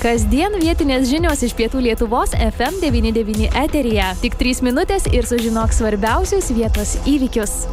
Kasdien vietinės žinios iš pietų Lietuvos FM99 eteryje. Tik 3 minutės ir sužinok svarbiausius vietos įvykius.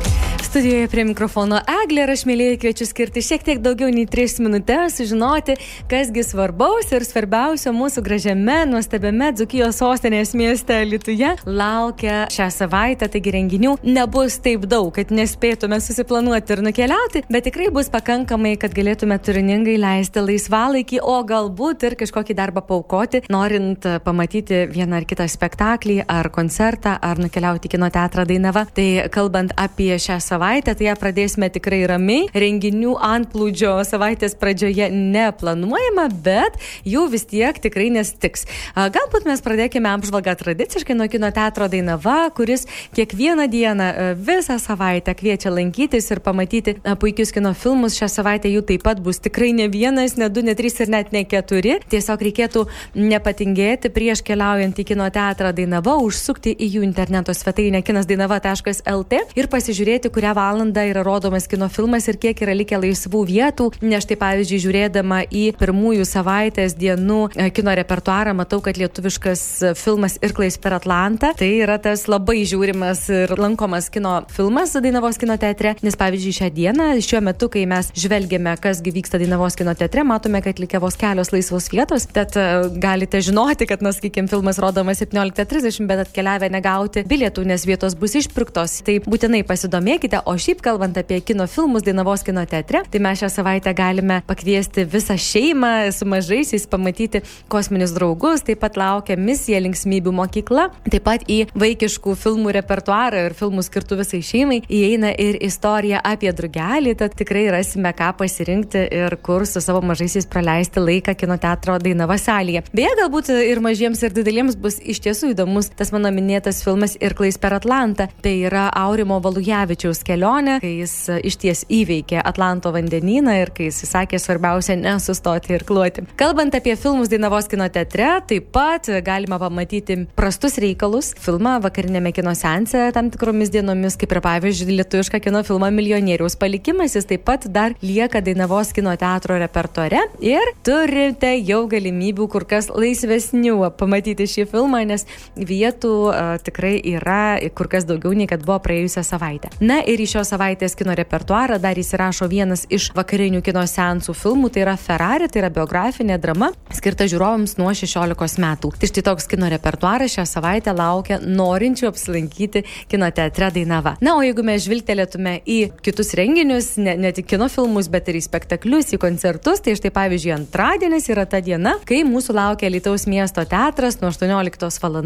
Studijoje prie mikrofono Eglė ir aš mėlyje kviečiu skirti šiek tiek daugiau nei 3 minutės, sužinoti, kasgi svarbaus ir svarbiausio mūsų gražiame, nuostabiame Dzukijos sostinės mieste Lietuvoje laukia šią savaitę, taigi renginių nebus taip daug, kad nespėtume susiplanuoti ir nukeliauti, bet tikrai bus pakankamai, kad galėtume turiningai leisti laisvalaikį, o galbūt ir kažkokį darbą paukoti, norint pamatyti vieną ar kitą spektaklį, ar koncertą, ar nukeliauti kino teatrą Dainava. Tai kalbant apie šią savaitę, tai ją pradėsime tikrai ramiai. Renginių antplūdžio savaitės pradžioje neplanuojama, bet jų vis tiek tikrai nestiks. Galbūt mes pradėkime apžvalgą tradiciškai nuo kino teatro Dainava, kuris kiekvieną dieną visą savaitę kviečia lankytis ir pamatyti puikius kino filmus. Šią savaitę jų taip pat bus tikrai ne vienas, ne du, ne trys ir net ne keturi. Tiesiog reikėtų nepatingėti prieš keliaujant į kino teatrą Dainava, užsukti į jų interneto svetainę kinasdainava.lt ir pasižiūrėti, kurią valandą yra rodomas kino filmas ir kiek yra likę laisvų vietų. Nes štai pavyzdžiui, žiūrėdama į pirmųjų savaitės dienų e, kino repertuarą, matau, kad lietuviškas filmas Irklais per Atlantą tai yra tas labai žiūrimas ir lankomas kino filmas Dainavos kino teatre. Nes pavyzdžiui, šią dieną, šiuo metu, kai mes žvelgiame, kasgi vyksta Dainavos kino teatre, matome, kad likę vos kelios laisvos vietos. Tad uh, galite žinoti, kad, na, sakykime, filmas rodomas 17.30, bet atkeliavę negauti bilietų, nes vietos bus išpirktos. Tai būtinai pasidomėkite. O šiaip kalbant apie kino filmus Dainavos kino teatre, tai mes šią savaitę galime pakviesti visą šeimą su mažaisiais pamatyti kosminius draugus. Taip pat laukia misija linksmybių mokykla. Taip pat į vaikiškų filmų repertuarą ir filmų skirtų visai šeimai įeina ir istorija apie drugelį. Tad tikrai rasime ką pasirinkti ir kur su savo mažaisiais praleisti laiką kino teatro Dainava salėje. Beje, galbūt ir mažiems ir dideliems bus iš tiesų įdomus tas mano minėtas filmas Irklais per Atlantą. Tai yra Aurimo Valujavičiaus kelionė, kai jis iš ties įveikė Atlanto vandenyną ir kai jis sakė svarbiausia nesustoti ir kluoti. Kalbant apie filmus Dainavos kino teatre, taip pat galima pamatyti prastus reikalus. Filmą vakarinėme kino sense tam tikromis dienomis, kaip ir pavyzdžiui, lietuvišką kino filmą Milijonieriaus palikimas, jis taip pat dar lieka Dainavos kino teatro repertuare ir turite jau galimybių kur kas laisvesnių pamatyti šį filmą, nes vietų uh, tikrai yra kur kas daugiau nei kad buvo praėjusią savaitę. Na ir į šios savaitės kino repertuarą dar įsirašo vienas iš vakarinių kino seansų filmų, tai yra Ferrari, tai yra biografinė drama skirta žiūrovams nuo 16 metų. Tai štai toks kino repertuaras šią savaitę laukia norinčių apsilankyti kino teatre Dainava. Na, o jeigu mes žvilgtelėtume į kitus renginius, ne, ne tik kino filmus, bet ir į spektaklius, į koncertus, tai štai pavyzdžiui antradienis yra ta diena, kai mūsų laukia Lietuvos miesto teatras nuo 18 val.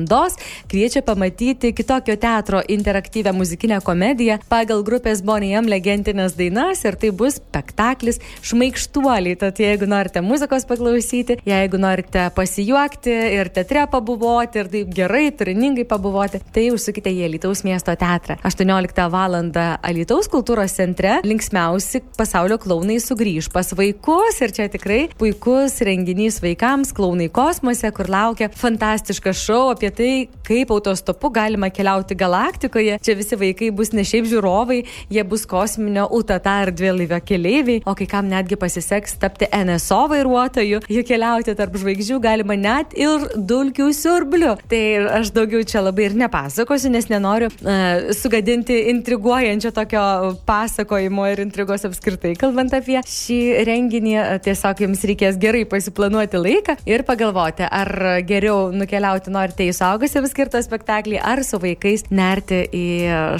kviečia pamatyti kitokio teatro interaktyvę muzikinę komediją pagal grupės Bonijam legendinės dainas ir tai bus spektaklis Šmaikštuoliai. Tad jeigu norite muzikos paklausyti, jeigu norite pasijuokti ir teatre pabuvoti ir taip gerai, turiningai pabuvoti, tai užsukite į Lietuvos miesto teatrą. 18 val. Lietuvos kultūros centre linksmiausi pasaulio klaunai sugrįž pas vaikus ir čia tikrai puikus renginys vaikams, klaunai kosmose, kur laukia fantastiškas šou apie tai, kaip autostopu galima keliauti galaktikoje. Čia visi vaikai bus ne šiaip žiūrovai, jie bus kosminio UTTA erdvėlaivio keleiviai, o kai kam netgi pasiseks tapti NSO vairuotoju, jų keliauti tarp žvaigždžių galima net ir dulkių siurbliu. Tai aš daugiau čia labai ir nepasakosiu, nes nenoriu uh, sugadinti intriguojančio tokio pasakojimo ir intrigos apskritai. Kalbant apie šį renginį, tiesiog jums reikės gerai pasiplanuoti laiką ir pagalvoti, ar geriau nukeliauti norite į suaugusiems skirtą spektaklį, ar su vaikais nerti į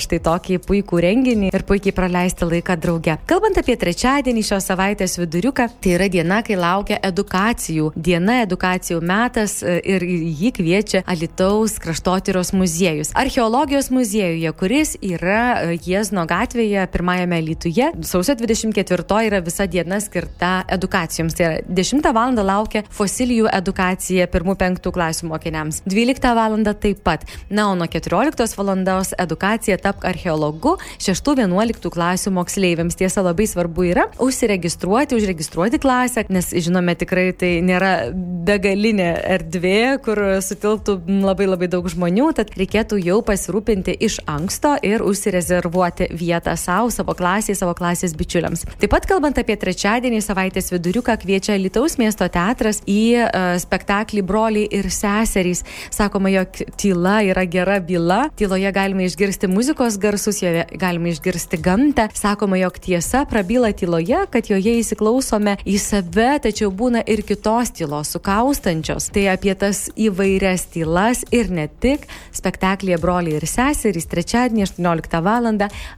štai tokį puikų renginį ir puikiai praleisti laiką drauge. Kalbant apie trečiadienį šios savaitės viduriuką, tai yra diena, kai laukia edukacijų. Diena edukacijų metas ir jį kviečia Alitaus kraštotyros muziejus. Archeologijos muziejuje, kuris yra Jiezno gatvėje, pirmajame Lietuje, sausio 24 yra visa diena skirta edukacijoms. Tai yra 10 val. laukia fosilijų edukacija 1-5 klasių mokiniams. 12 val. taip pat. Na, o nuo 14 val. edukacija tapk archeologu. Šio 6-11 klasių moksleiviams. Tiesa, labai svarbu yra užsiregistruoti, užregistruoti klasę, nes žinome tikrai tai nėra begalinė erdvė, kur sutilptų labai labai daug žmonių, tad reikėtų jau pasirūpinti iš anksto ir užsirezervuoti vietą savo, savo klasiai, savo klasės bičiuliams. Taip pat kalbant apie trečiadienį savaitės viduriuką, kviečia Lietuvos miesto teatras į uh, spektaklį Broliai ir seserys. Sakoma, jog tyla yra gera byla, tyloje galime išgirsti muzikos garsus, joje galime išgirsti gamtą. Sakoma, jog tiesa prabyla tyloje, kad joje įsiklausome į save, tačiau būna ir kitos tylos sukaustančios. Tai apie tas įvairias tylas ir ne tik spektaklėje Broliai ir seserys trečiadienį 18 val.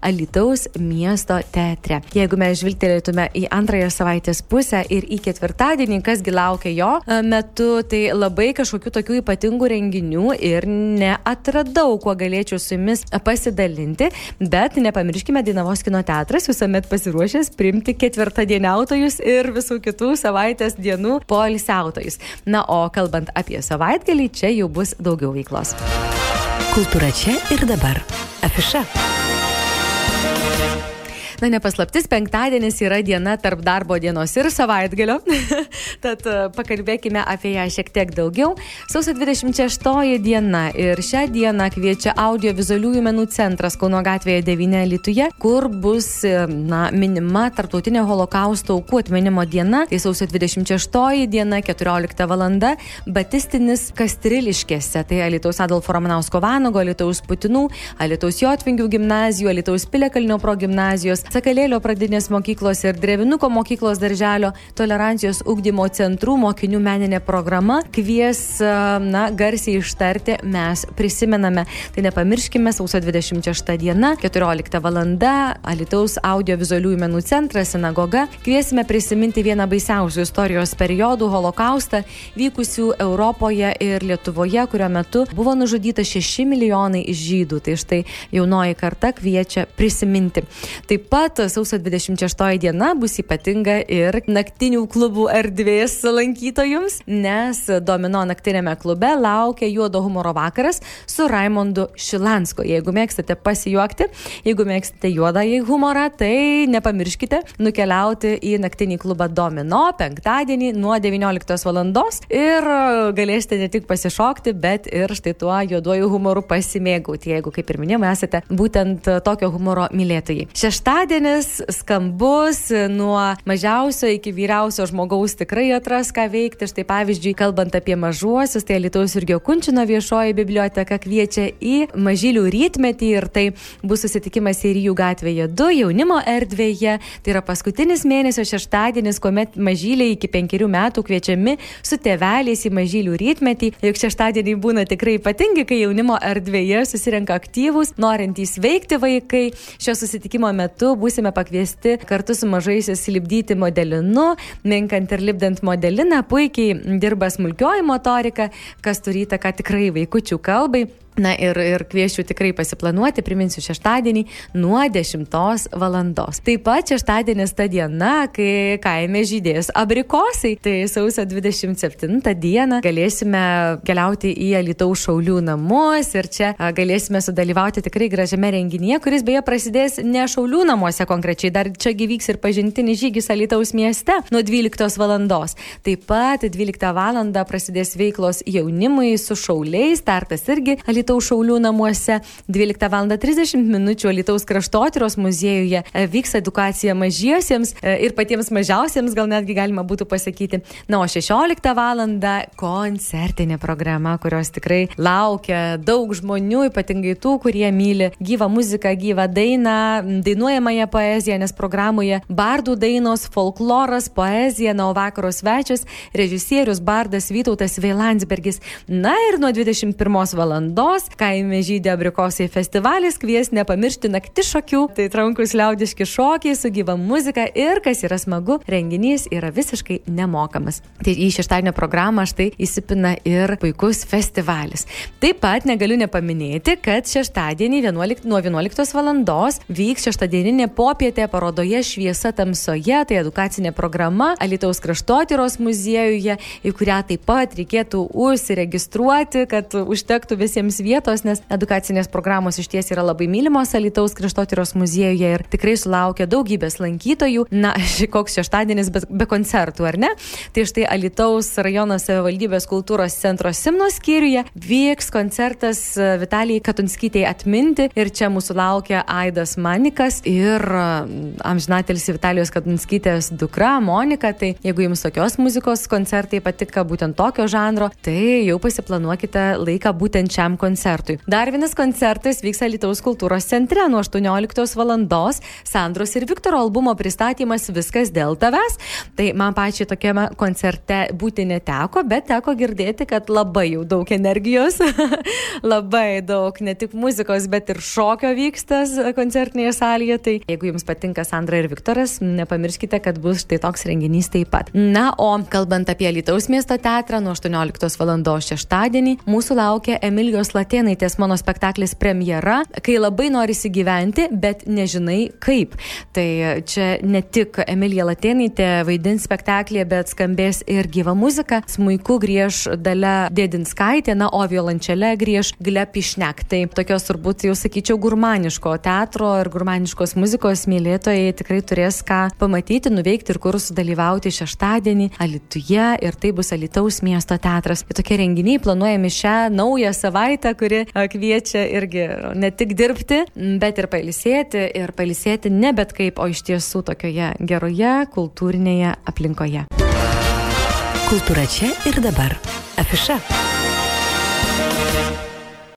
Alitaus miesto teatre. Jeigu mes žvilgtelėtume į antrąją savaitės pusę ir į ketvirtadienį, kasgi laukia jo e, metu, tai labai kažkokių tokių ypatingų renginių ir neatradau, kuo galėčiau su jumis pasidalinti, bet nepamirškime, Dainavos kino teatras visuomet pasiruošęs priimti ketvirtadieniautojus ir visų kitų savaitės dienų poilsiautojus. Na, o kalbant apie savaitgalį, čia jau bus daugiau veiklos. Kultūra čia ir dabar. Afiša. Na, nepaslaptis, penktadienis yra diena tarp darbo dienos ir savaitgalio. Tad e, pakalbėkime apie ją šiek tiek daugiau. Sausio 26 diena ir šią dieną kviečia audiovizualiųjų menų centras Kauno gatvėje 9 Lietuvoje, kur bus e, na, minima tarptautinė holokausto aukų atminimo diena. Tai sausio 26 diena, 14 val. Batistinis Kastriliškėse. Tai Alitaus Adolfo Romanausko Vanago, Alitaus Putinų, Alitaus Jotvingių gimnazijų, Alitaus Pilekalnio progymnazijos, Sakalėlio pradinės mokyklos ir Drevinuko mokyklos darželio tolerancijos ugdymo centrų mokinių meninė programa kvies, na, garsiai ištarti mes prisimename. Tai nepamirškime, sausio 26 diena, 14 val. Alitaus audiovizualiųjų menų centras, sinagoga. Kviesime prisiminti vieną baisiausių istorijos periodų - holokaustą vykusių Europoje ir Lietuvoje, kurio metu buvo nužudyta 6 milijonai žydų. Tai štai jaunoji karta kviečia prisiminti. Taip pat sausio 26 diena bus ypatinga ir naktinių klubų erdvės lankytojams, nes Domino naktinėme klube laukia juodo humoro vakaras su Raimondu Šilansko. Jeigu mėgstate pasijuokti, jeigu mėgstate juodąjį humorą, tai nepamirškite nukeliauti į naktinį klubą Domino penktadienį nuo 19 val. ir galėsite ne tik pasišokti, bet ir štai tuo juoduoju humoru pasimėgauti, jeigu, kaip ir minėjau, esate būtent tokio humoro mylėtojai. Šeštadienį šeštadienis skambus, nuo mažiausio iki vyriausio žmogaus tikrai atras ką veikti. Štai pavyzdžiui, kalbant apie mažuosius, tai Lietuvos Irgio Kunčino viešoji biblioteka kviečia į mažylių rytmetį ir tai bus susitikimas Eirijų gatvėje 2 jaunimo erdvėje. Tai yra paskutinis mėnesio šeštadienis, kuomet mažyliai iki penkerių metų kviečiami su tėveliais į mažylių rytmetį. Juk šeštadieniai būna tikrai ypatingi, kai jaunimo erdvėje susirenka aktyvūs, norintys veikti vaikai. Šio susitikimo metu būsime pakviesti kartu su mažaisiais lipdyti modelinu, minkant ir lipdant modeliną, puikiai dirba smulkioji motorika, kas turi įtaką tikrai vaikučių kalbai. Na ir, ir kviečiu tikrai pasiplanuoti, priminsiu šeštadienį nuo 10 valandos. Taip pat šeštadienis ta diena, kai kaime žydės abrikosai. Tai sausio 27 dieną galėsime keliauti į Alitaus šaulių namus ir čia galėsime sudalyvauti tikrai gražiame renginyje, kuris beje prasidės ne šaulių namuose konkrečiai, dar čia gyvyks ir pažintinis žygis Alitaus mieste nuo 12 valandos. Taip pat 12 val. prasidės veiklos jaunimui su šauliais, startas irgi Alitaus Alitaus Šaulių namuose. 12 val. 30 min. Alitaus kraštotyros muziejuje e, vyks edukacija mažiesiems e, ir patiems mažiausiems, gal netgi galima būtų pasakyti. Na, o 16 val. koncertinė programa, kurios tikrai laukia daug žmonių, ypatingai tų, kurie myli gyvą muziką, gyvą dainą, dainuojamąją poeziją, nes programoje bardų dainos, folkloras, poezija, na, o vakaro svečias, režisierius, bardas Vytautas Veilandsbergis. Na ir nuo 21 val dienos kaime žydė abrikosai festivalis kvies nepamiršti nakti šokių, tai trankus liaudiški šokiai su gyva muzika ir, kas yra smagu, renginys yra visiškai nemokamas. Tai į šeštadienio programą štai įsipina ir puikus festivalis. Taip pat negaliu nepaminėti, kad šeštadienį 11, nuo 11 val. vyks šeštadieninė popietė parodoje Šviesa tamsoje, tai edukacinė programa Alitaus kraštotyros muziejuje, į kurią taip pat reikėtų užsiregistruoti, kad užtektų visiems vietos, nes edukacinės programos iš ties yra labai mylimos Alitaus kraštotyros muziejuje ir tikrai sulaukia daugybės lankytojų. Na, ši koks šeštadienis be, be koncertų, ar ne? Tai štai Alitaus rajono savivaldybės kultūros centro Simno skyriuje vyks koncertas Vitalijai Katunskytėjai atminti ir čia mūsų laukia Aidas Manikas ir amžinatelis Vitalijos Katunskytės dukra Monika. Tai jeigu jums tokios muzikos koncertai patinka būtent tokio žanro, tai jau pasiplanuokite laiką būtent šiam koncertui. Dar vienas koncertas vyks Alitaus kultūros centre nuo 18 val. Sandros ir Viktoro albumo pristatymas Viskas dėl tavęs. Tai man pačiai tokiame koncerte būti neteko, bet teko girdėti, kad labai jau daug energijos, labai daug ne tik muzikos, bet ir šokio vyksta koncertinėje salėje. Tai jeigu jums patinka Sandra ir Viktoras, nepamirškite, kad bus štai toks renginys taip pat. Na, o kalbant apie Lietuvos miesto teatrą, nuo 18 val. šeštadienį mūsų laukia Emilijos Latėnaitės mano spektaklis premjera, kai labai norisi gyventi, bet nežinai kaip. Tai čia ne tik Emilija Latėnaitė vaidins spektaklį, bet skambės ir gyva muzika. Smuiku grieš Dalia Dėdinskaitė, na, o violončelė grieš Glepišnek. Tai tokios turbūt jau sakyčiau gurmaniško teatro ir gurmaniškos muzikos mylėtojai tikrai turės ką pamatyti, nuveikti ir kur sudalyvauti šeštadienį Alituje ir tai bus Alitaus miesto teatras. Ir tokie renginiai planuojami šią naują savaitę, kuri kviečia irgi ne tik dirbti, bet ir pailsėti ir pailsėti ne bet kaip, o iš tiesų tokioje geroje kultūrinėje aplinkoje. Kultūra čia ir dabar. Afiša.